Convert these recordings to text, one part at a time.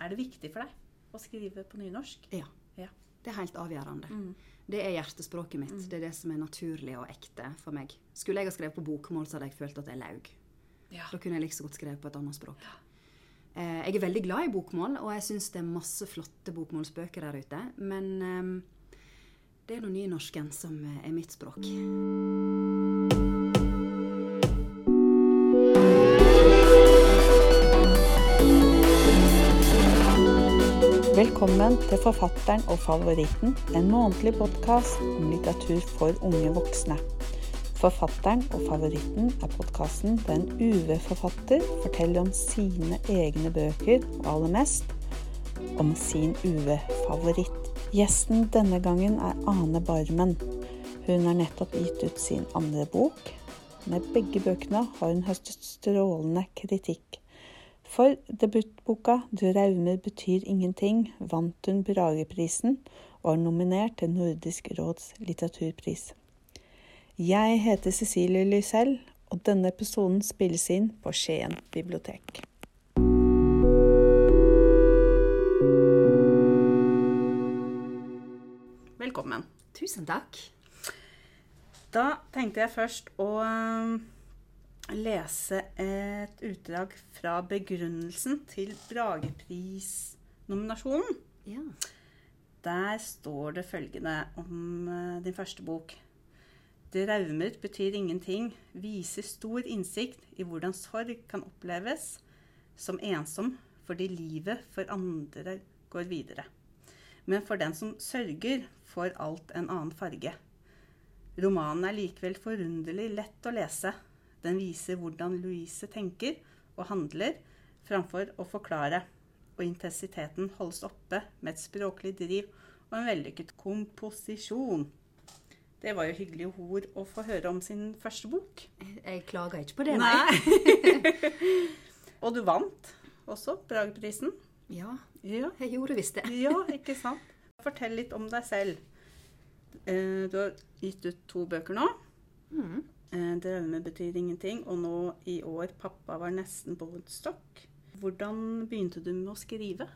Er det viktig for deg å skrive på nynorsk? Ja. Ja. Det er helt avgjørende. Mm. Det er hjertespråket mitt. Det er det som er naturlig og ekte for meg. Skulle jeg ha skrevet på bokmål, så hadde jeg følt at jeg laug. Ja. Da kunne jeg like så godt skrevet på et annet språk. Eh, jeg er veldig glad i bokmål, og jeg syns det er masse flotte bokmålsbøker der ute. Men eh, det er nå nynorsken som eh, er mitt språk. Velkommen til Forfatteren og favoritten, en månedlig podkast om litteratur for unge voksne. Forfatteren og favoritten er podkasten der en UV-forfatter forteller om sine egne bøker, og aller mest om sin UV-favoritt. Gjesten denne gangen er Ane Barmen. Hun har nettopp gitt ut sin andre bok. Med begge bøkene har hun høstet strålende kritikk. For debutboka 'Draumer betyr ingenting' vant hun Brageprisen og er nominert til Nordisk råds litteraturpris. Jeg heter Cecilie Lysell, og denne episoden spilles inn på Skien bibliotek. Velkommen. Tusen takk. Da tenkte jeg først å lese et utdrag fra begrunnelsen til Brageprisnominasjonen. Ja. Der står det følgende om eh, din første bok. Draumer betyr ingenting, viser stor innsikt i hvordan sorg kan oppleves som ensom fordi livet for andre går videre. Men for den som sørger, får alt en annen farge. Romanen er likevel forunderlig lett å lese. Den viser hvordan Louise tenker og handler framfor å forklare, og intensiteten holdes oppe med et språklig driv og en vellykket komposisjon. Det var jo hyggelige ord å få høre om sin første bok. Jeg, klager ikke på det, nei. og du vant også Brageprisen. Ja, Ja. jeg gjorde visst det. ja, ikke sant? Fortell litt om deg selv. Eh, Du har gitt ut to bøker nå. Mm. Eh, 'Drømmer betyr ingenting', og nå i år 'Pappa var nesten på Woodstock'. Hvordan begynte du med å skrive?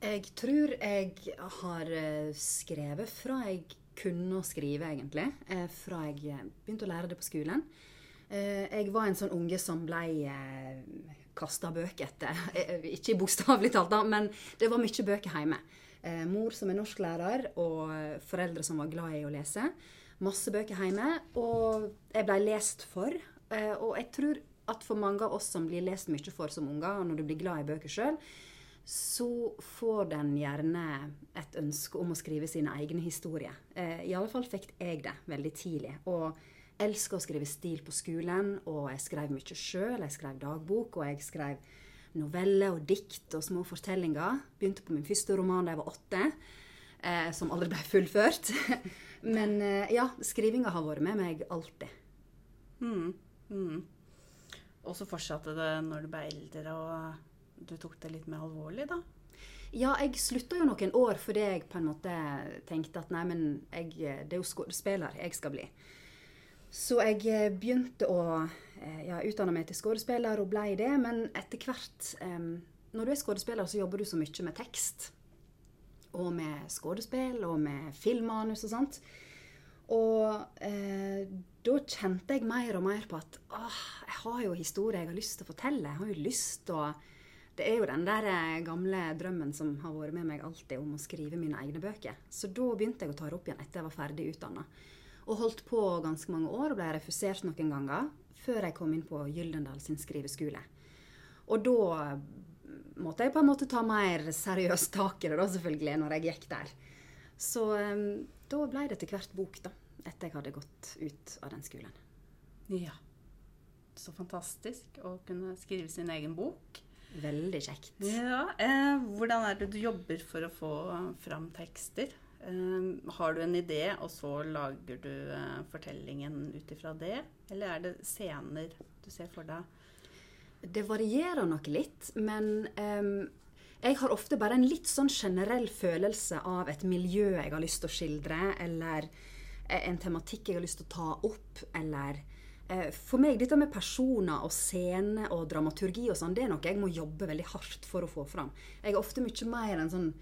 Jeg tror jeg har eh, skrevet fra jeg kunne å skrive, egentlig. Eh, Fra jeg begynte å lære det på skolen. Jeg var en sånn unge som ble kasta bøker etter. Ikke bokstavelig talt, da, men det var mye bøker hjemme. Mor som er norsklærer, og foreldre som var glad i å lese. Masse bøker hjemme, og jeg ble lest for. Eh, Og jeg tror at for mange av oss som blir lest mye for som unger, og når du blir glad i bøker sjøl, så får den gjerne et ønske om å skrive sine egne historier. Eh, I alle fall fikk jeg det veldig tidlig. Og elsker å skrive stil på skolen, og jeg skrev mye sjøl. Jeg skrev dagbok, og jeg skrev noveller og dikt og små fortellinger. Begynte på min første roman da jeg var åtte, eh, som aldri ble fullført. Men eh, ja, skrivinga har vært med meg alltid. Mm. Mm. Og så fortsatte det når du ble eldre, og du tok det litt mer alvorlig, da? Ja, jeg slutta jo noen år fordi jeg på en måte tenkte at nei, men jeg, det er jo skuespiller jeg skal bli. Så jeg eh, begynte å eh, ja, utdanne meg til skuespiller og ble det. Men etter hvert um, Når du er skuespiller, så jobber du så mye med tekst. Og med skuespill og med filmmanus og sånt. Og eh, da kjente jeg mer og mer på at åh, jeg har jo historier jeg har lyst til å fortelle. Jeg har jo lyst til å Det er jo den der eh, gamle drømmen som har vært med meg alltid om å skrive mine egne bøker. Så da begynte jeg å ta det opp igjen etter jeg var ferdig utdanna. Og holdt på ganske mange år og ble refusert noen ganger før jeg kom inn på Gyldendal sin skriveskole. Og da måtte jeg på en måte ta mer seriøst tak i det, da, selvfølgelig, når jeg gikk der. Så eh, da ble det til hvert bok, da. Etter jeg hadde gått ut av den skolen. Ja. Så fantastisk å kunne skrive sin egen bok. Veldig kjekt. Ja, eh, Hvordan er det du jobber for å få fram tekster? Eh, har du en idé, og så lager du eh, fortellingen ut ifra det? Eller er det scener du ser for deg? Det varierer nok litt, men um, jeg har ofte bare en litt sånn generell følelse av et miljø jeg har lyst til å skildre, eller en tematikk jeg har lyst til å ta opp, eller eh, For meg, dette med personer og scene og dramaturgi og sånn, det er noe jeg må jobbe veldig hardt for å få fram. Jeg er ofte mye mer en sånn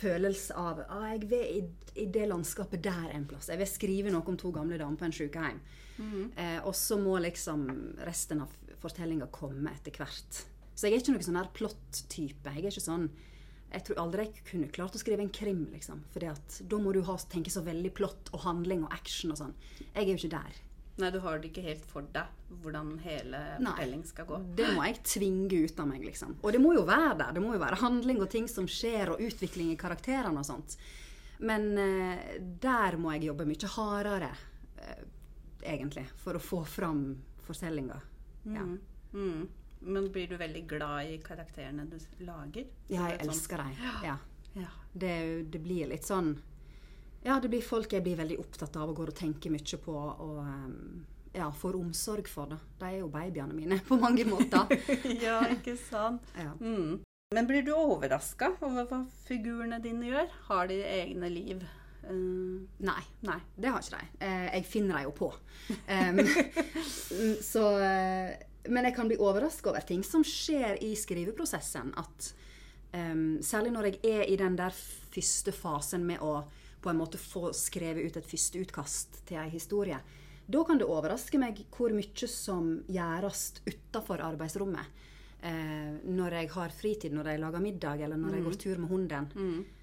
følelse av ah, jeg vil i, i det landskapet der en plass. Jeg vil skrive noe om to gamle damer på en sykehjem. Eh, og så må liksom resten av fortellinga komme etter hvert. Så jeg er ikke noen sånn her plott-type. Jeg er ikke sånn jeg tror aldri jeg kunne klart å skrive en krim, liksom. For da må du ha, tenke så veldig plott og handling og action og sånn. Jeg er jo ikke der. Nei, du har det ikke helt for deg hvordan hele fortelling skal gå. Det må jeg tvinge ut av meg, liksom. Og det må jo være der. Det må jo være handling og ting som skjer, og utvikling i karakterene og sånt. Men eh, der må jeg jobbe mye hardere, eh, egentlig, for å få fram fortellinga. Ja. Mm. Mm. Men blir du veldig glad i karakterene du lager? ja, jeg elsker dem. Ja. Ja. Det, det blir litt sånn Ja, det blir folk jeg blir veldig opptatt av og går og tenker mye på. Og um, ja, får omsorg for. det. De er jo babyene mine på mange måter. ja, ikke sant? Ja. Mm. Men blir du overraska over hva figurene dine gjør? Har de egne liv? Eh, Nei. nei. Det har ikke de. Uh, jeg finner dem jo på. Um, så eh, Men jeg kan bli overraska over ting som skjer i skriveprosessen. At um, Særlig når jeg er i den der første fasen med å på en måte få skrevet ut et første utkast til ei historie. Da kan det overraske meg hvor mye som gjøres utafor arbeidsrommet. Uh, når jeg har fritid, når jeg lager middag, eller når jeg går tur med hunden. Eh,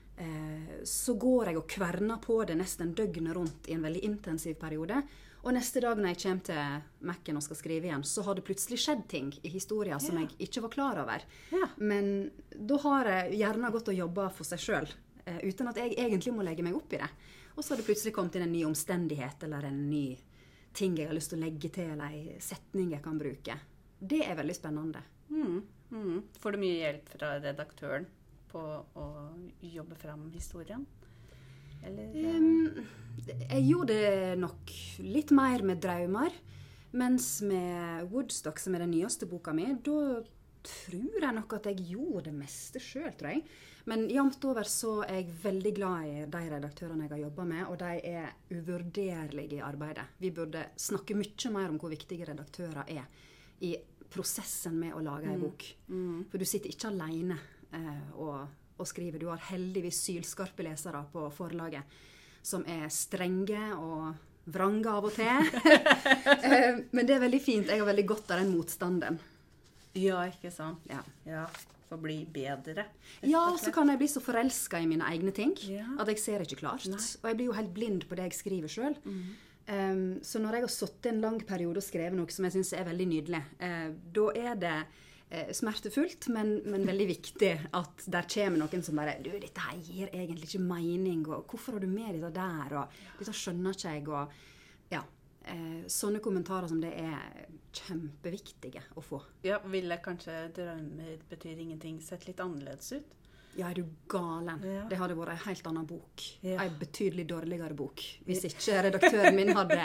så går jeg og kverner på det nesten døgnet rundt i en veldig intensiv periode. Og neste dag når jeg kommer til Mac-en og skal skrive igjen, så har det plutselig skjedd ting i historien som Ja. jeg ikke var klar over. Ja. Men da har jeg gjerne gått og jobba for seg sjøl, eh, uten at jeg egentlig må legge meg opp i det. Og så har det plutselig kommet inn en ny omstendighet eller en ny ting jeg har lyst til å legge til, eller ei setning jeg kan bruke. Det er veldig spennende. Mm. Mm. Får du mye hjelp fra redaktøren på å jobbe fram historien? Eller Um, jeg gjorde det nok litt mer med drømmer. Mens med Woodstock, som er den nyeste boka mi, da tror jeg nok at jeg gjorde det meste sjøl, tror jeg. Men jevnt over så er jeg veldig glad i de redaktørene jeg har jobba med, og de er uvurderlige i arbeidet. Vi burde snakke mye mer om hvor viktige redaktører er i prosessen med å lage ei bok. For du sitter ikke alene eh, og, og skriver. Du har heldigvis sylskarpe lesere på forlaget som er strenge og vrange av og til. Eh, Men det er veldig fint. Jeg har veldig godt av den motstanden. Ja, ikke sant? Ja. Ja. For å bli bedre. Ja, så kan jeg bli så forelska i mine egne ting Ja. at jeg ser ikke klart. Nei. Og jeg blir jo helt blind på det jeg skriver sjøl. Um, så når jeg har sittet en lang periode og skrevet noe som jeg syns er veldig nydelig, uh, da er det eh, smertefullt, men, men veldig viktig at der kommer noen som bare Du, dette her gir egentlig ikke mening, og hvorfor har du med dette der, og dette skjønner ikke jeg, og Ja. Eh, sånne kommentarer som det er kjempeviktige å få. Ja, ville kanskje drømmer betyr ingenting sett litt annerledes ut? Ja, er du galen? Ja. Det hadde vært ei helt annen bok. Ja. Ei betydelig dårligere bok. Hvis ikke redaktøren min hadde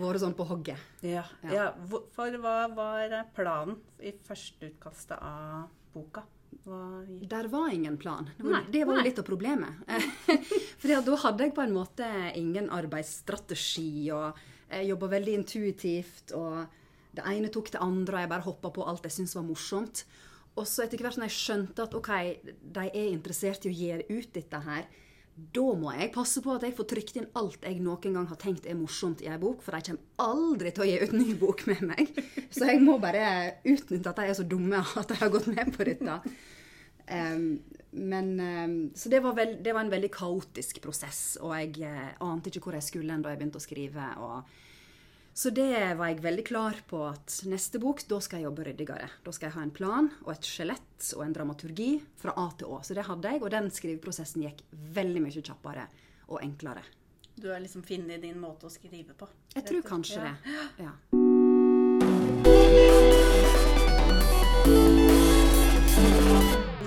vært sånn på hogget. Ja. Ja. For hva var planen i førsteutkastet av boka? Gikk Der var ingen plan. Det var, Nei, det var jo litt av problemet. For da hadde jeg på en måte ingen arbeidsstrategi, og jeg jobba veldig intuitivt. og det ene tok det andre, og jeg bare hoppa på alt jeg syntes var morsomt. Og så etter hvert når jeg skjønte at ok, de er interessert i å gi ut dette her, da må jeg passe på at jeg får trykt inn alt jeg noen gang har tenkt er morsomt i ei bok, for de kommer aldri til å gi ut ny bok med meg. Så jeg må bare utnytte at de er så dumme at de har gått med på dette. Um, men, um, så det var, vel, det var en veldig kaotisk prosess, og jeg uh, ante ikke hvor jeg skulle da jeg begynte å skrive. Og, så det var jeg veldig klar på at neste bok, da skal jeg jobbe ryddigere. Da skal jeg ha en plan og et skjelett og en dramaturgi fra A til Å. Så det hadde jeg, og den skriveprosessen gikk veldig mye kjappere og enklere. Du har liksom funnet din måte å skrive på? Jeg tror kanskje det. Ja.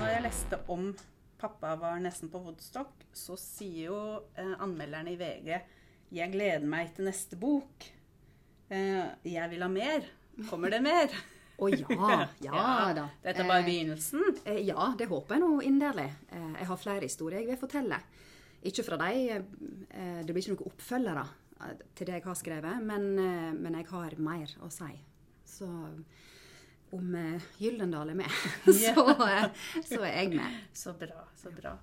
Når jeg leste om pappa var nesten på Woodstock, så sier jo eh, anmelderne i VG jeg gleder meg til neste bok. Eh, jeg vil ha mer. Kommer det mer? Å ja, ja da. Dette er bare Eh, begynnelsen. Eh, Ja, det håper jeg nå inderlig. Eh, Jeg har flere historier jeg vil fortelle. Ikke fra deg, eh, det blir ikke noen oppfølgere eh, til det jeg har skrevet, men, men jeg har mer å si. Så om Gyldendal er med, så, så er jeg med. Så bra, så bra.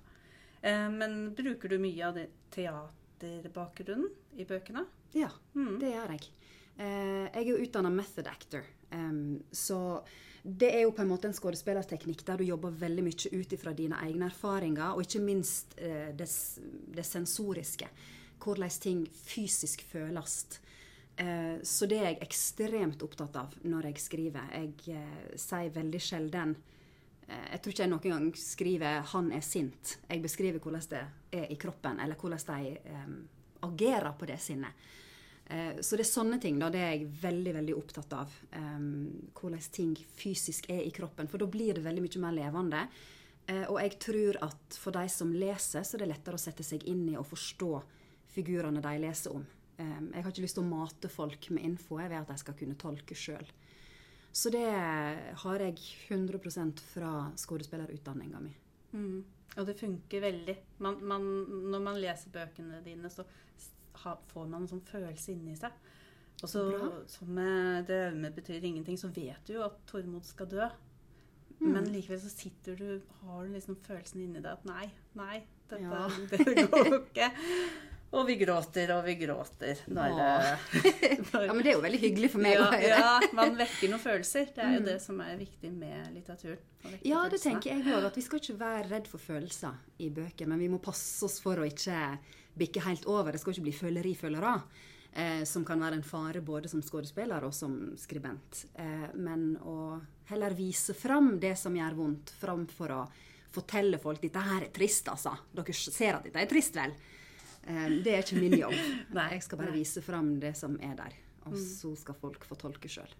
Eh, men bruker du mye av teaterbakgrunnen i bøkene? Ja, Mm. det gjør jeg. Eh, jeg er jo utdanna method actor, så det er jo på en måte en skuespillerteknikk der du jobber veldig mye ut ifra dine egne erfaringer, og ikke minst eh, det, det sensoriske. Hvordan ting fysisk føles. Eh, så det er jeg ekstremt opptatt av når jeg skriver. Jeg sier veldig sjelden Jeg tror ikke jeg noen gang skriver 'han er sint'. Jeg beskriver hvordan det er i kroppen, eller hvordan de agerer på det sinnet. Eh, Så det er sånne ting da, det er jeg veldig veldig opptatt av. Um, hvordan ting fysisk er i kroppen. For da blir det veldig mye mer levende. Uh, og jeg tror at for de som leser, så er det lettere å sette seg inn i og forstå figurene de leser om. Um, jeg har ikke lyst til å mate folk med info jeg ved at de skal kunne tolke sjøl. Så det har jeg 100% fra skuespillerutdanninga mi. Mm. Og det funker veldig. Man, man, når man leser bøkene dine, så ha, får man en sånn følelse inni seg. Og så, som med 'Drømmer betyr ingenting', så vet du jo at Tormod skal dø. Mm. Men likevel så sitter du, har du liksom følelsen inni deg at nei, nei, dette Ja. det går jo ikke. Og vi gråter og vi gråter når, når Ja, men det er jo veldig hyggelig for meg ja, å høre. ja, man vekker noen følelser. Det er jo Mm. det som er viktig med litteraturen. Ja, det følelsene. tenker jeg òg. At vi skal ikke være redd for følelser i bøker. Men vi må passe oss for å ikke bikke helt over. Det skal ikke bli føleri-følere. Eh, som kan være en fare både som skuespiller og som skribent. Eh, men å heller vise fram det som gjør vondt, framfor å fortelle folk dette her er trist, altså. Dere ser at dette er trist, vel? Eh, det er ikke min jobb. Jeg skal bare nei. vise fram det som er der. Og så skal folk få tolke sjøl.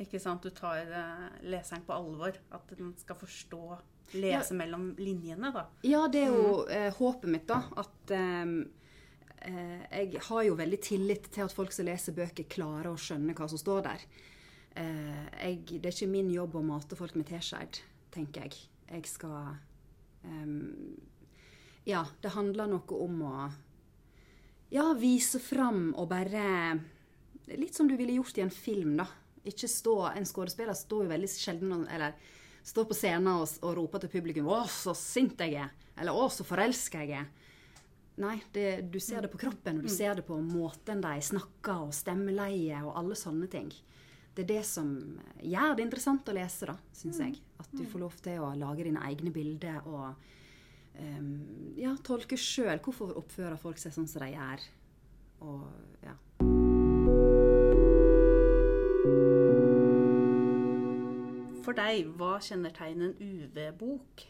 Ikke sant? Du tar eh, leseren på alvor. At den skal forstå, lese mellom linjene, da. Ja, det er jo eh, håpet mitt, da. At eh, jeg har jo veldig tillit til at folk som leser bøker, klarer å skjønne hva som står der. Eh, jeg, det er ikke min jobb å mate folk med teskjed, tenker jeg. Jeg skal ehm, Ja, det handler noe om å ja, vise fram og bare Litt som du ville gjort i en film, da. Ikke stå, En skuespiller står jo veldig sjelden Eller står på scenen og, og roper til publikum 'Å, så sint jeg er!' Eller 'Å, så forelska jeg er'. Nei, det, du ser det på kroppen, og du ser det på måten de snakker, og stemmeleie og alle sånne ting. Det er det som gjør det interessant å lese, da, syns jeg. At du får lov til å lage dine egne bilder og um, ja, tolke sjøl hvorfor oppfører folk seg sånn som de gjør. Og ja. For deg, hva kjennetegner en UV-bok?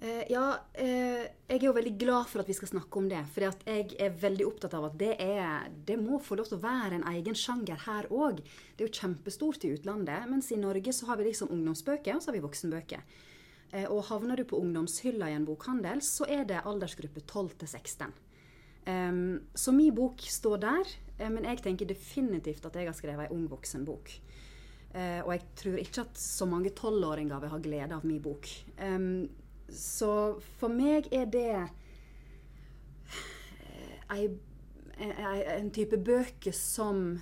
Eh, ja, eh, jeg er jo veldig glad for at vi skal snakke om det. For jeg er veldig opptatt av at det, er, det må få lov til å være en egen sjanger her òg. Det er jo kjempestort i utlandet, mens i Norge så har vi liksom ungdomsbøker, og så har vi voksenbøker. Eh, og havner du på ungdomshylla i en bokhandel, så er det aldersgruppe 12 til 16. Um, så min bok står der, men jeg tenker definitivt at jeg har skrevet ei ung voksenbok. Og jeg tror ikke at så mange tolvåringer vil ha glede av min bok. Em, så for meg er det eh, ei, en type bøker som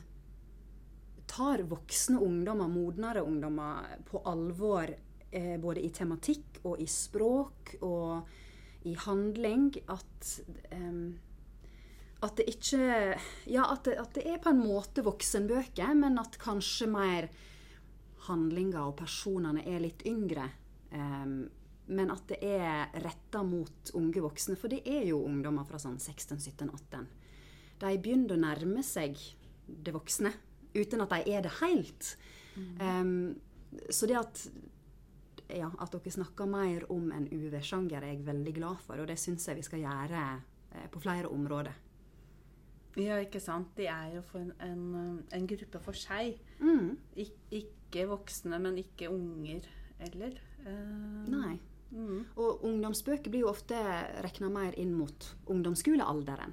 tar voksne ungdommer, modnere ungdommer, på alvor. Eh, både i tematikk og i språk og i handling. At em, at det ikke Ja, at det, at det er på en måte voksenbøker, men at kanskje mer handlinga og personene er litt yngre. em, men at det er retta mot unge voksne, for det er jo ungdommer fra sånn 16-17-18. De begynner å nærme seg det voksne, uten at de er det helt. Em, så det at ja, at dere snakker mer om en UV-sjanger, er jeg veldig glad for, og det syns jeg vi skal gjøre eh, på flere områder. Ja, ikke sant. De er jo for en, en, en gruppe for seg. Mm. Ik ikke voksne, men ikke unger heller. Uh, Nei. Mm. Og ungdomsbøker blir jo ofte regna mer inn mot ungdomsskolealderen.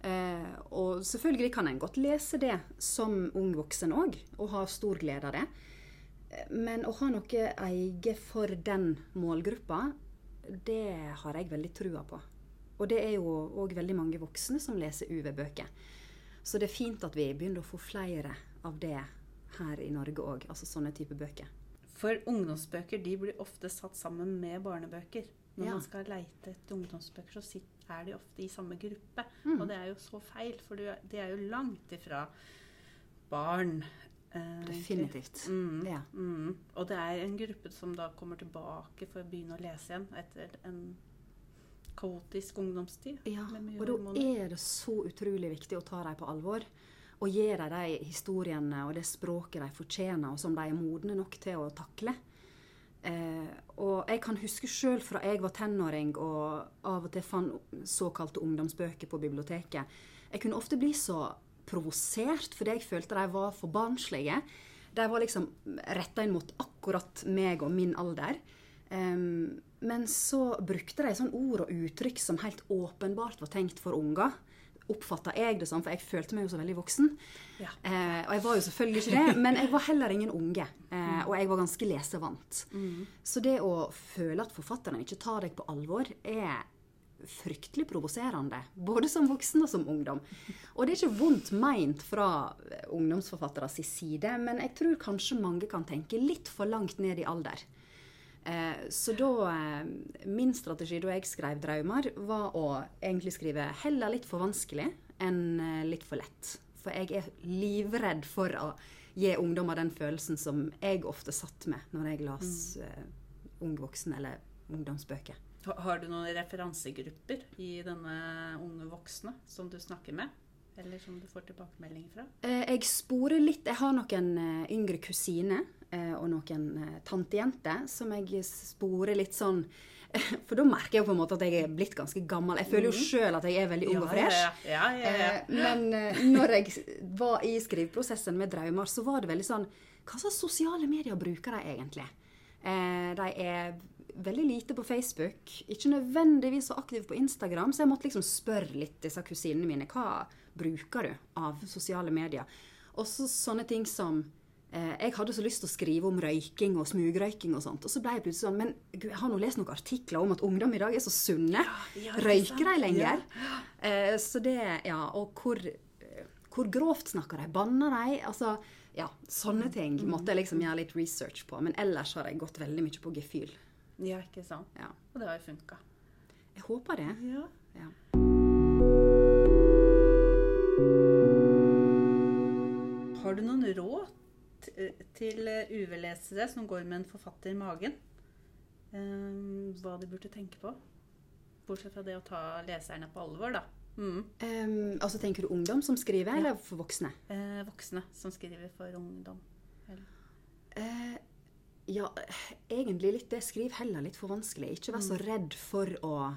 Eh, og selvfølgelig kan en godt lese det som ung voksen òg, og ha stor glede av det. Eh, Men å ha noe eget for den målgruppa, det har jeg veldig trua på. Og det er jo òg veldig mange voksne som leser UV-bøker. Så det er fint at vi begynner å få flere av det her i Norge òg. Altså sånne type bøker. For ungdomsbøker de blir ofte satt sammen med barnebøker. Når Ja. man skal leite etter ungdomsbøker, så er de ofte i samme gruppe. Mm. Og det er jo så feil, for de er- det jo langt ifra barn. eh. Definitivt. Mm. Ja. Mm. Og det er en gruppe som da kommer tilbake for å begynne å lese igjen etter en kaotisk ungdomstid. Ja, og da er det så utrolig viktig å ta dem på alvor. Og gi dem de historiene og det språket de fortjener, og som de er modne nok til å takle. Eh, og jeg kan huske sjøl fra jeg var tenåring og av og til fant såkalte ungdomsbøker på biblioteket. Jeg kunne ofte bli så provosert fordi jeg følte de var for barnslige. De var liksom retta inn mot akkurat meg og min alder. Um, men så brukte de sånn ord og uttrykk som helt åpenbart var tenkt for unger. Oppfatta jeg det sånn, for jeg følte meg jo så veldig voksen. Ja. Eh, og jeg var jo selvfølgelig ikke det, men jeg var heller ingen unge. Eh, og jeg var ganske lesevant. Så det å føle at forfatteren ikke tar deg på alvor, er fryktelig provoserende. Både som voksen og som ungdom. Og det er ikke vondt meint fra ungdomsforfatteres side, men jeg tror kanskje mange kan tenke litt for langt ned i alder. Eh, Så da eh, Min strategi da jeg skrev 'Draumer', var å egentlig skrive heller litt for vanskelig enn eh, litt for lett. For jeg er livredd for å gi ungdommer den følelsen som jeg ofte satt med når jeg las eh, ung voksen eller ungdomsbøker. Har du noen referansegrupper i denne unge voksne som du snakker med? Eller som du får tilbakemeldinger fra? Eh, Jeg sporer litt. Jeg har noen yngre kusiner og noen eh, tantejenter som jeg sporer litt sånn For da merker jeg jo på en måte at jeg er blitt ganske gammel. Jeg føler jo sjøl at jeg er veldig ung og fresh. Ja, ja, Eh, Men eh, når jeg var i skriveprosessen med drømmer, så var det veldig sånn Hva slags sosiale medier bruker de egentlig? Eh, De er veldig lite på Facebook, ikke nødvendigvis så aktive på Instagram, så jeg måtte liksom spørre litt disse kusinene mine. Hva bruker du av sosiale medier? Også sånne ting som eh, Jeg hadde så lyst til å skrive om røyking og smugrøyking og sånt, og så ble jeg plutselig sånn Men jeg har nå lest noen artikler om at ungdom i dag er så sunne. ja, Røyker de lenger? Eh, så det Ja, og hvor, eh, hvor grovt snakker de? Banner de? Altså, ja, sånne ting måtte jeg liksom gjøre litt research på. Men ellers har jeg gått veldig mye på gefühl. ja, ikke sant? Ja. Og det har jo funka. Jeg håper det. Ja. Ja. Har du noen råd til UV-lesere som går med en forfatter i magen? Eh, hva de burde tenke på? Bortsett fra det å ta leserne på alvor, da. Mm. Em, altså Tenker du ungdom som skriver, eller for voksne? Eh, voksne som skriver for ungdom. Eller- Eh, ja, egentlig litt det. Skriv heller litt for vanskelig. Ikke vær så redd for å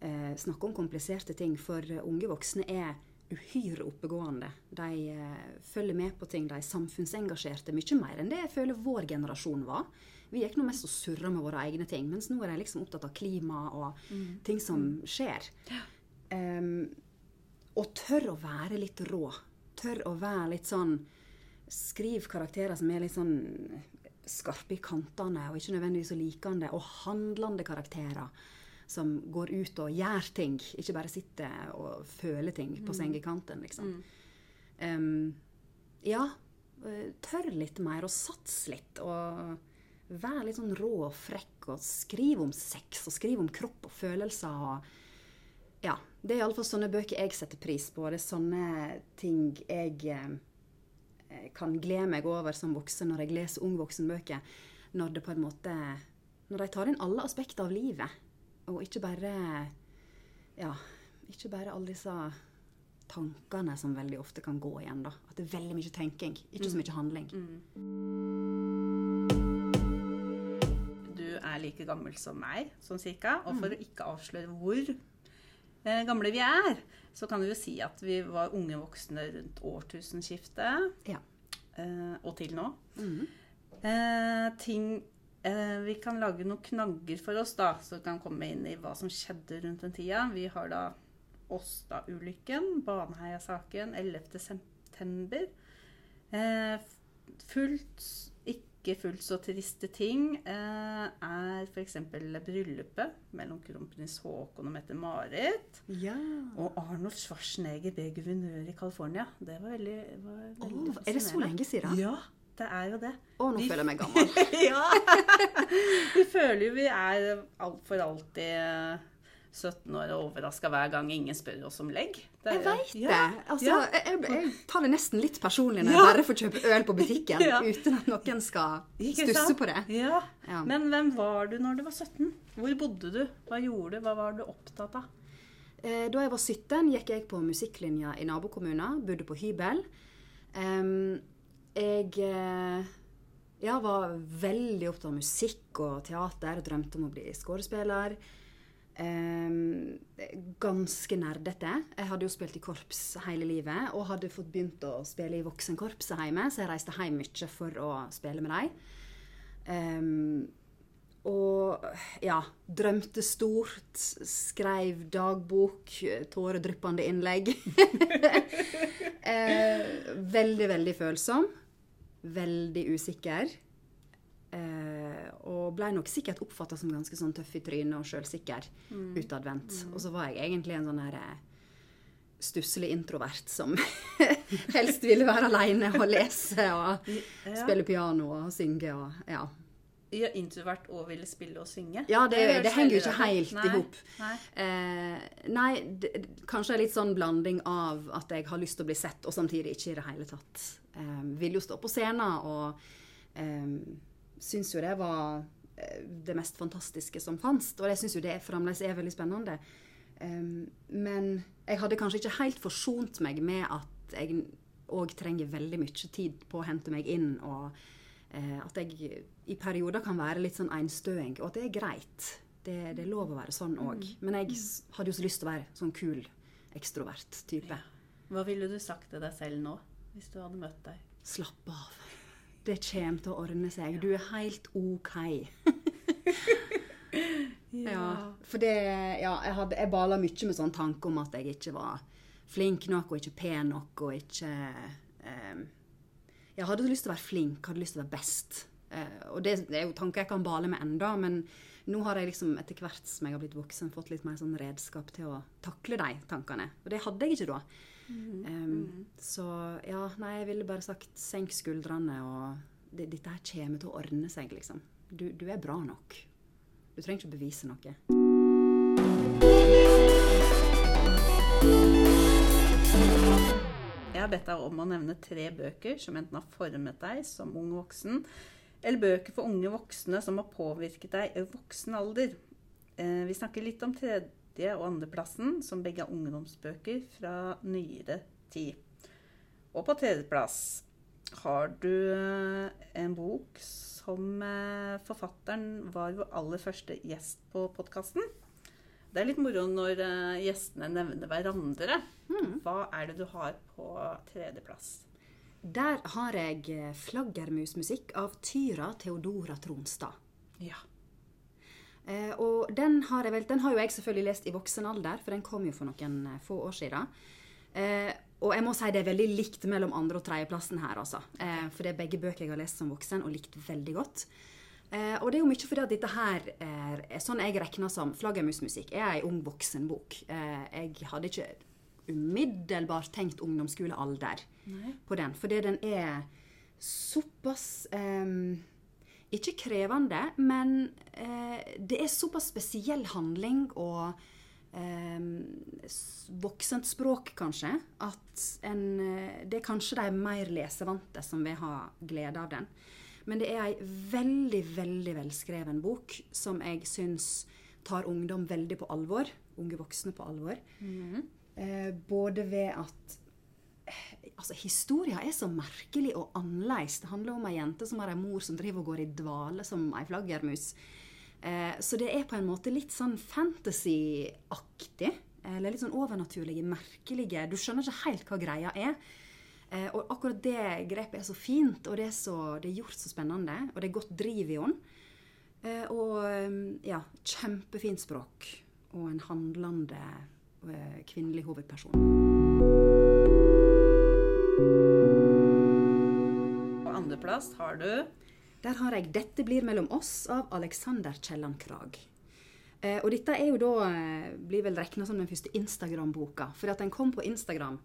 eh, snakke om kompliserte ting, for eh, unge voksne er uhyre oppegående. De eh, følger med på ting, de er samfunnsengasjerte mye mer enn det jeg føler vår generasjon var. Vi gikk nå mest og surra med våre egne ting, mens nå er de liksom opptatt av klima og ting som skjer. Um, og tør å være litt rå. Tør å være litt sånn Skriv karakterer som er litt sånn skarpe i kantene, og ikke nødvendigvis så likende. Og handlende karakterer som går ut og gjør ting. Ikke bare sitter og føler ting på sengekanten, liksom. Em, ja, eh, tør litt mer og sats litt. Og vær litt sånn rå og frekk og skriv om sex og skriv om kropp og følelser. og ja, Det er iallfall sånne bøker jeg setter pris på. Det er sånne ting jeg eh, kan glede meg over som voksen når jeg leser ung voksenbøker. Når det på en måte Når de tar inn alle aspekter av livet. Og ikke bare Ja, ikke bare alle disse tankene som veldig ofte kan gå igjen. da. At det er veldig mye tenking, ikke så mye handling. Du er like gammel som meg, sånn cirka. Og for å ikke avsløre hvor eh, gamle vi er, så kan vi jo si at vi var unge voksne rundt årtusenskiftet. Ja. eh, og til nå. Eh, ting Vi kan lage noen knagger for oss, da, så vi kan komme inn i hva som skjedde rundt den tida. Vi har da Åsta-ulykken, Baneheia-saken, 11. september. Eh, fullt, ikke fullt så triste ting eh, er f.eks. bryllupet mellom kronprins Haakon og Mette-Marit. Ja. Og Arnold Schwarzenegger ble guvernør i California. Det var veldig, var veldig oh, er det så lenge siden? Ja, det er jo det. Å, nå Vi- føler jeg meg gammel. ja! Vi føler jo vi er alt for alltid eh, 17 år og overraska hver gang ingen spør oss om legg. Det er- Jeg veit Ja, det. Altså, ja. jeg, jeg, jeg tar det nesten litt personlig når jeg bare får kjøpe øl på butikken uten at noen skal stusse på det. Ja. Ja. Men hvem var du når du var 17? Hvor bodde du? Hva gjorde du? Hva var du opptatt av? Eh, Da jeg var 17, gikk jeg på musikklinja i nabokommunen, Bodde på hybel. Em, jeg eh, ja, var veldig opptatt av musikk og teater. og Drømte om å bli skuespiller. Um, ganske nerdete. Jeg hadde jo spilt i korps hele livet og hadde fått begynt å spille i voksenkorpset hjemme, så jeg reiste hjem mye for å spille med dem. Um, og ja, drømte stort, skrev dagbok, tåredryppende innlegg. uh, veldig, veldig følsom. Veldig usikker. Eh, og blei nok sikkert oppfatta som ganske sånn tøff i trynet og sjølsikker utadvendt. Og så var jeg egentlig en sånn her eh, stusslig introvert som helst ville være aleine og lese og Ja. spille piano og synge og ja. Ja, introvert og ville spille og synge? Ja, det, det, det henger jo ikke helt i hop. Nei. Eh, nei, det, kanskje litt sånn blanding av at jeg har lyst til å bli sett, og samtidig ikke i det hele tatt. Eh, vil jo stå på scenen og eh, syns jo det var eh, det mest fantastiske som fantes. Og jeg syns jo det fremdeles er veldig spennende. Eh, men jeg hadde kanskje ikke helt forsont meg med at jeg òg trenger veldig mye tid på å hente meg inn. og eh, at jeg i perioder kan være litt sånn einstøing, og at det er greit. Det, det er lov å være sånn òg. Men jeg hadde jo så lyst til å være sånn kul ekstrovert type. Hva ville du sagt til deg selv nå, hvis du hadde møtt deg? Slapp av. Det kommer til å ordne seg. Du er helt OK. Ja, for det Ja, jeg, hadde, jeg bala mye med sånn tanke om at jeg ikke var flink nok og ikke pen nok og ikke um, Jeg hadde lyst til å være flink, hadde lyst til å være best. Uh, og det, det er jo tanker jeg kan bale med enda, men nå har jeg liksom etter hvert som jeg har blitt voksen, fått litt mer sånn redskap til å takle de tankene. Og det hadde jeg ikke da. Um, så ja, nei, jeg ville bare sagt senk skuldrene, og det, dette her kommer til å ordne seg, liksom. Du, du er bra nok. Du trenger ikke bevise noe. Jeg har bedt deg om å nevne tre bøker som enten har formet deg som ung voksen, eller bøker for unge voksne som har påvirket deg i voksen alder. Eh, vi snakker litt om tredje- og andreplassen, som begge er ungdomsbøker fra nyere tid. Og på tredjeplass har du eh, en bok som eh, forfatteren var vår aller første gjest på podkasten. Det er litt moro når eh, gjestene nevner hverandre. Hva er det du har på tredjeplass? Der har jeg flaggermusmusikk av Tyra Theodora Tronstad. Ja. Eh, og den har, jeg vel, den har jo jeg selvfølgelig lest i voksen alder, for den kom jo for noen eh, få år siden. Eh, og jeg må si det er veldig likt mellom andre- og tredjeplassen her, altså. Eh, for det er begge bøker jeg har lest som voksen og likt veldig godt. Eh, og det er jo mye fordi at dette her er, er sånn jeg regner som flaggermusmusikk, Jeg er ei ung voksenbok. Eh, jeg hadde ikke umiddelbart tenkt ungdomsskolealder på den, fordi den er såpass ehm, ikke krevende, men eh, det er såpass spesiell handling og eh, voksent språk, kanskje, at en, eh, det er kanskje de mer lesevante som vil ha glede av den. Men det er ei veldig, veldig velskreven bok som jeg syns tar ungdom veldig på alvor. Unge voksne på alvor. Eh, både ved at Altså, Historia er så merkelig og annerledes. Det handler om ei jente som har ei mor som driver og går i dvale som ei flaggermus. Eh, så det er på en måte litt sånn fantasy-aktig. Eller litt sånn overnaturlige, merkelige Du skjønner ikke helt hva greia er. Eh, og akkurat det grepet er så fint, og det er, så, det er gjort så spennende. Og det er godt driv i henne. Eh, og eh, ja, kjempefint språk. Og en handlende eh, kvinnelig hovedperson. Andreplass har du Der har jeg 'Dette blir mellom oss' av Alexander Kielland Krag. Eh, og dette er jo da, eh, blir vel regna som den første Instagram-boka. For at den kom på Instagram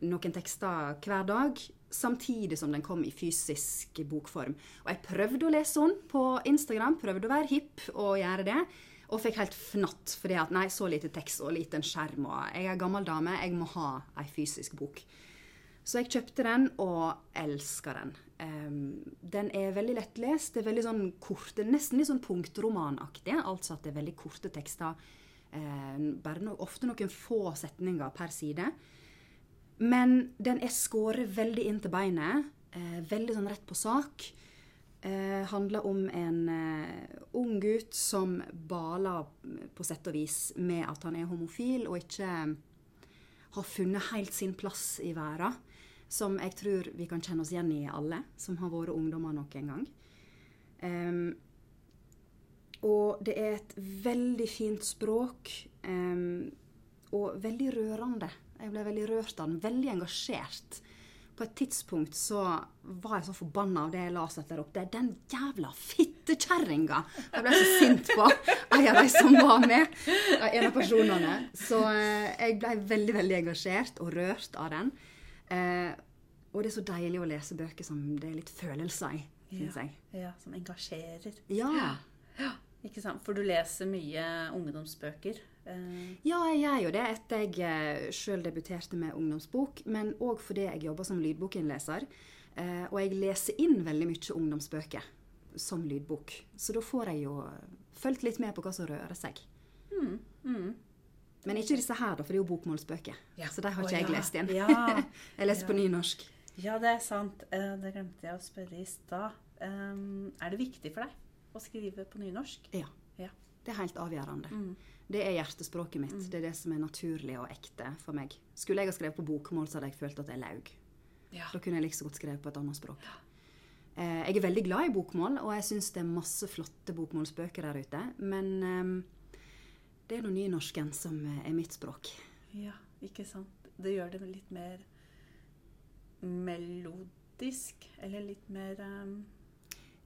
noen tekster hver dag, samtidig som den kom i fysisk bokform. Og jeg prøvde å lese den på Instagram, prøvde å være hipp og gjøre det. Og fikk helt fnatt fordi at nei, så lite tekst og liten skjerm. Og jeg er gammel dame, jeg må ha ei fysisk bok. Så jeg kjøpte den og elsker den. Um, den er veldig lettlest. Det er veldig sånn korte, nesten litt sånn punktromanaktig. Altså at det er veldig korte tekster. Um, bare no, ofte noen få setninger per side. Men den er skåret veldig inn til beinet. Uh, veldig sånn rett på sak. Uh, handler om en ung gutt som baler på sett og vis med at han er homofil og ikke har funnet helt sin plass i verden som jeg tror vi kan kjenne oss igjen i alle som har vært ungdommer noen gang. Um, og det er et veldig fint språk um, og veldig rørende. Jeg ble veldig rørt av den, veldig engasjert. På et tidspunkt så var jeg så forbanna av det jeg leste der opp. Det er den jævla fittekjerringa jeg ble så sint på en av de som var med. En av personene. Så uh, jeg ble veldig, veldig engasjert og rørt av den. Eh, og det er så deilig å lese bøker som det er litt følelser i, syns ja. jeg. Ja, Som engasjerer. Ja. ja. Ikke sant? For du leser mye ungdomsbøker. Eh. Ja, jeg gjør jo det etter jeg eh, sjøl debuterte med ungdomsbok, men òg fordi jeg jobber som lydbokinnleser. Eh, og jeg leser inn veldig mye ungdomsbøker som lydbok. Så da får jeg jo fulgt litt med på hva som rører seg. Mm, mm. Men ikke disse her, da, for det er jo bokmålsbøker. Ja. Så de har ikke jeg ja. lest igjen. Ja. jeg leser på nynorsk. Ja, det er sant. Eh, Det glemte jeg å spørre i stad. Um, Er det viktig for deg å skrive på nynorsk? Ja. Ja. Det er helt avgjørende. Mm. Det er hjertespråket mitt. Det er det som er naturlig og ekte for meg. Skulle jeg ha skrevet på bokmål, så hadde jeg følt at jeg laug. Ja. Da kunne jeg like så godt skrevet på et annet språk. Eh, jeg er veldig glad i bokmål, og jeg syns det er masse flotte bokmålsbøker der ute. Men ehm, det er nå nynorsken som eh, er mitt språk. ja, ikke sant. Det gjør det litt mer melodisk, eller litt mer um,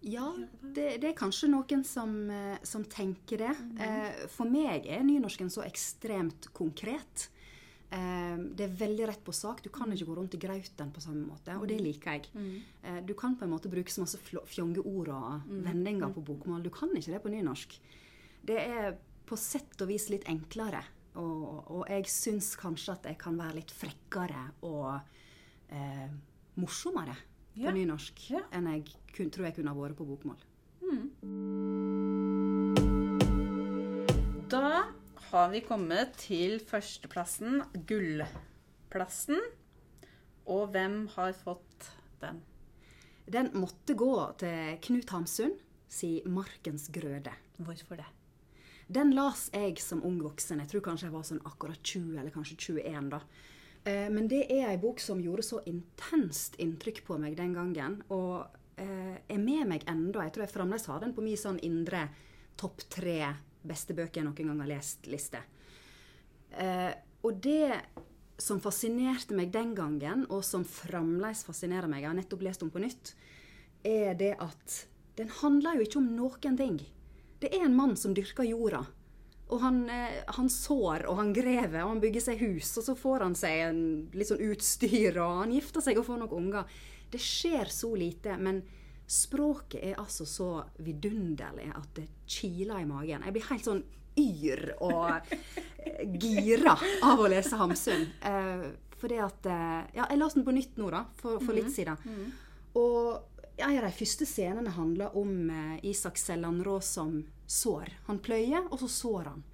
Ja, det, det er kanskje noen som, eh, som tenker det. Eh, for meg er nynorsken så ekstremt konkret. Eh, det er veldig rett på sak. Du kan ikke gå rundt i grauten på samme måte, og det liker jeg. Eh, du kan på en måte bruke så masse fjongeord og vendinger på bokmål. Du kan ikke det på nynorsk. Det er på sett og vis litt enklere. Og, og jeg syns kanskje at jeg kan være litt frekkere og eh, morsommere på Ja. nynorsk Ja. enn jeg kun, tror jeg kunne ha vært på bokmål. Da har vi kommet til førsteplassen, gullplassen. Og hvem har fått den? Den måtte gå til Knut Hamsun si 'Markens grøde'. Hvorfor det? Den las jeg som ung voksen. Jeg tror kanskje jeg var sånn akkurat 20 eller kanskje 21 da. Eh, Men det er ei bok som gjorde så intenst inntrykk på meg den gangen. Og eh, er med meg enda. Jeg tror jeg fremdeles har den på min sånn indre topp tre beste bøker jeg noen gang har lest-liste. Eh, og det som fascinerte meg den gangen, og som fremdeles fascinerer meg, jeg har nettopp lest om på nytt, er det at den handler jo ikke om noen ting. Det er en mann som dyrker jorda. Og han, eh, han sår, og han graver, og han bygger seg hus, og så får han seg en, litt sånn utstyr, og han gifter seg og får noen unger. Det skjer så lite, men språket er altså så vidunderlig at det kiler i magen. Jeg blir helt sånn yr og eh, gira av å lese Hamsun. Eh, fordi at eh, Ja, jeg leste den på nytt nå, da, for, for litt siden. Og ja, en av de første scenene handler om eh, Isak Sellandrå som sår. Han pløyer, og så sår han.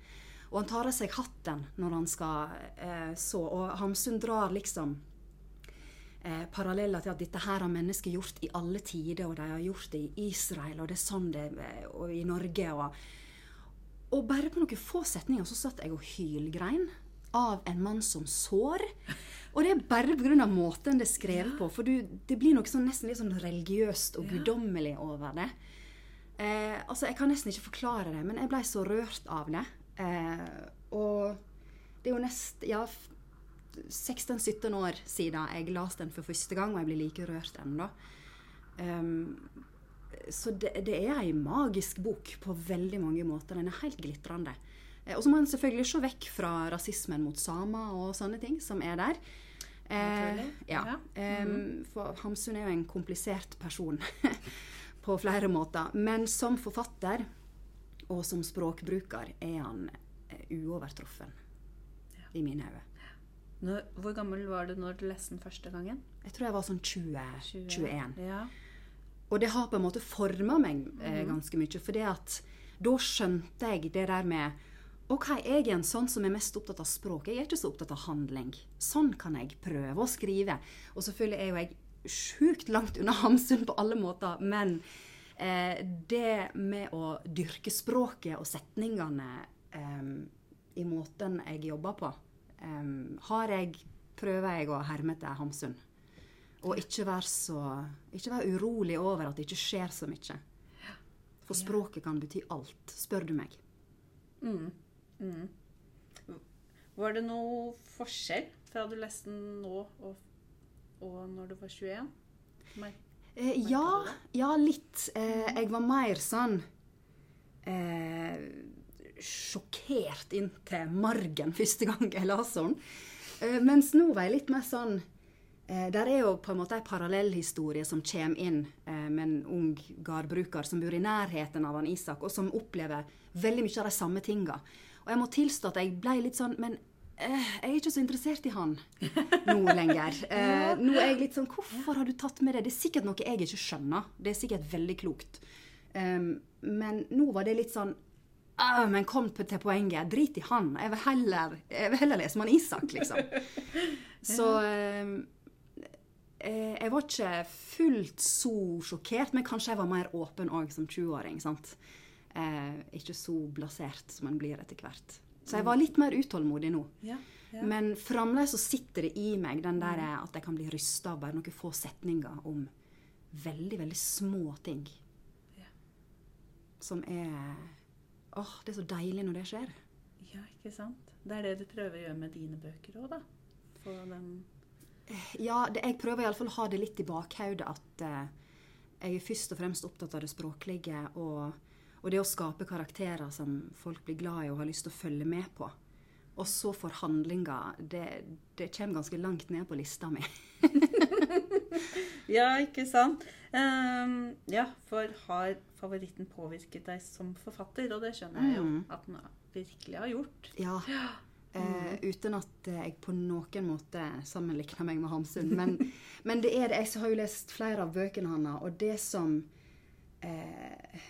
Og han tar av seg hatten når han skal eh, så. Og Hamsun drar liksom eh, paralleller til at dette her har mennesker gjort i alle tider, og de har gjort det i Israel, og det er sånn det er og i Norge. Og, og bare på noen få setninger så satt jeg og hylgrein av en mann som sår. Og det er bare pga. måten det er skrevet på. For du, det blir noe sånn, nesten litt sånn religiøst og guddommelig over det. Eh, altså, Jeg kan nesten ikke forklare det, men jeg ble så rørt av det. Eh, og det er jo nest ja, 16-17 år siden jeg leste den for første gang, og jeg blir like rørt ennå. Um, så det, det er ei magisk bok på veldig mange måter. Den er helt glitrende. Eh, og så må en selvfølgelig se vekk fra rasismen mot samer og sånne ting som er der. Eh, ja. ja. Ja. Eh, for Hamsun er jo en komplisert person på flere måter. Men som forfatter og som språkbruker er han uovertruffen ja. i mine øyne. Når, hvor gammel var du når du leste den første gangen? Jeg tror jeg var sånn 20, 21. Ja. Og det har på en måte forma meg eh, ganske mye. For da skjønte jeg det der med OK, jeg er en sånn som er mest opptatt av språk. Jeg er ikke så opptatt av handling. Sånn kan jeg prøve å skrive. Og selvfølgelig er jo jeg sjukt langt unna Hamsun på alle måter, men eh, det med å dyrke språket og setningene eh, i måten jeg jobber på, eh, har jeg, prøver jeg å herme etter Hamsun. Og ikke være så Ikke være urolig over at det ikke skjer så mye. For språket kan bety alt, spør du meg. Var det noe forskjell fra du leste den nå og, og når du var 21? Mer- Eh, ja, ja, litt. Eh, jeg var mer sånn eh, sjokkert inntil margen første gang jeg leste den. Eh, mens nå var jeg litt mer sånn eh, Der er jo på en måte en parallellhistorie som kommer inn eh, med en ung gardbruker som bor i nærheten av han Isak, og som opplever veldig mye av de samme tinga. Og jeg må tilstå at jeg ble litt sånn Men eh, jeg er ikke så interessert i han nå lenger. Eh, nå er jeg litt sånn Hvorfor har du tatt med det? Det er sikkert noe jeg ikke skjønner. Det er sikkert veldig klokt. Um, men nå var det litt sånn «Ah, Men kom til poenget. Drit i han. Jeg vil heller, jeg vil heller lese med han Isak, liksom. Så um, eh, jeg var ikke fullt så sjokkert, men kanskje jeg var mer åpen òg som 20-åring. sant? Eh, ikke så blasert som en blir etter hvert. Så jeg var litt mer utålmodig nå. Ja. ja. Men fremdeles så sitter det i meg den der at jeg kan bli rysta av bare noen få setninger om veldig, veldig små ting. Ja. Som er Åh, det er så deilig når det skjer. ja, ikke sant? Det er det du prøver å gjøre med dine bøker òg, da. Få den Ja, det, jeg prøver iallfall å ha det litt i bakhodet at uh, jeg er først og fremst opptatt av det språklige og, og det å skape karakterer som folk blir glad i og har lyst til å følge med på. Og så for handlinga det, det kommer ganske langt ned på lista mi. Ja, ikke sant? Um, ja, for har favoritten påvirket deg som forfatter? Og det skjønner jeg jo Mm. at den virkelig har gjort. Ja. Uh, uten at eh, jeg på noen måte sammenligner meg med Hamsun. Men, men det er det. Jeg har jo lest flere av bøkene hans, og det som eh,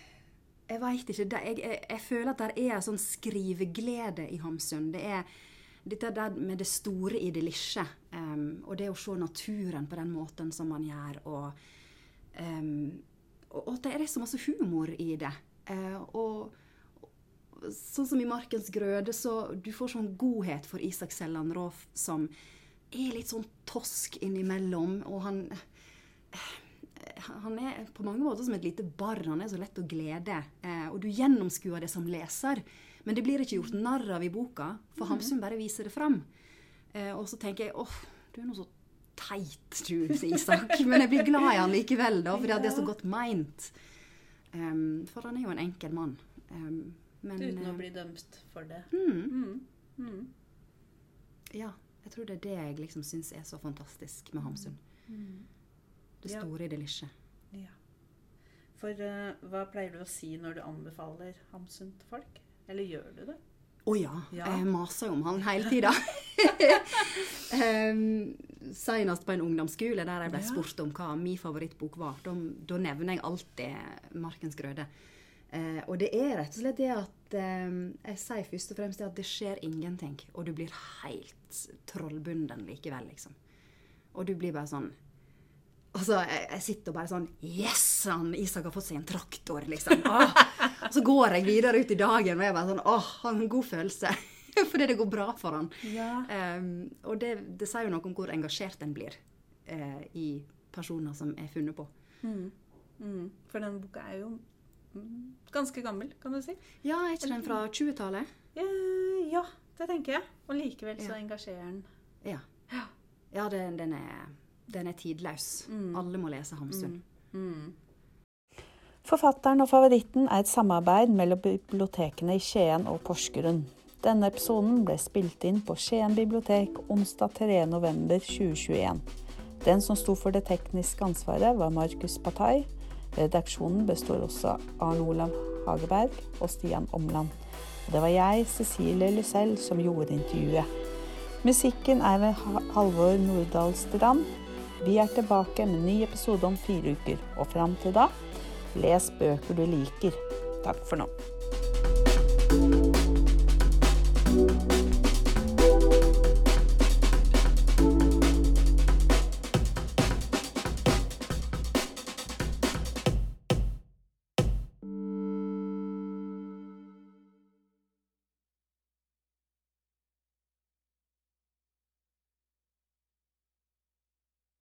Jeg veit ikke. Det, jeg, jeg, jeg føler at det er en sånn skriveglede i Hamsun. Det er dette der med det store i det lille. Um, og det å se naturen på den måten som man gjør. Og, um, og, og det er så masse humor i det. Uh, og sånn som i 'Markens grøde', så du får sånn godhet for Isak Selland Roff, som er litt sånn tosk innimellom. Og han Han er på mange måter som et lite barn. Han er så lett å glede. Eh, og du gjennomskuer det som leser. Men det blir ikke gjort narr av i boka, for Hamsun bare viser det fram. Eh, og så tenker jeg åh, du er nå så teit, du, Isak. Men jeg blir glad i han likevel, da, fordi ja. det er så godt meint. Um, for han er jo en enkel mann. Um, men, Uten å eh, bli dømt for det. Mm, Mm. Mm. ja, jeg tror det er det jeg liksom syns er så fantastisk med Hamsun. Det store i det lille. Ja. For uh, hva pleier du å si når du anbefaler Hamsun til folk? Eller gjør du det? Å ja. Ja. Jeg maser jo om han hele tida. um, Senest på en ungdomsskole der jeg ble spurt om hva min favorittbok var. Da, da nevner jeg alltid 'Markens grøde'. Uh, og det er rett og slett det at eh, Jeg sier først og fremst det at det skjer ingenting. Og du blir helt trollbunden likevel, liksom. Og du blir bare sånn Altså, jeg, jeg sitter og bare sånn Yes! Han, Isak har fått seg en traktor, liksom. Åh. Og så går jeg videre ut i dagen og jeg bare sånn Åh, han har en god følelse. Fordi det går bra for han. Ja. Um, og det, det sier jo noe om hvor engasjert en blir uh, i personer som er funnet på. Mm. For den boka er jo mm, ganske gammel, kan du si. Ja, er ikke den fra 20-tallet? Eh, ja, det tenker jeg. Og likevel så Ja. engasjerer den. Ja. Ja, den, den, er, den er tidløs. Mm. Alle må lese Hamsun. Mm. Forfatteren og favoritten er et samarbeid mellom bibliotekene i Skien og Porsgrunn. Denne episoden ble spilt inn på Skien bibliotek onsdag 3.11.2021. Den som sto for det tekniske ansvaret, var Markus Patai. Redaksjonen består også av Arne Olav Hageberg og Stian Omland. Og det var jeg, Cecilie Lysell, som gjorde intervjuet. Musikken er ved Halvor Nordahl Strand. Vi er tilbake med ny episode om fire uker, og fram til da Les bøker du liker. Takk for nå.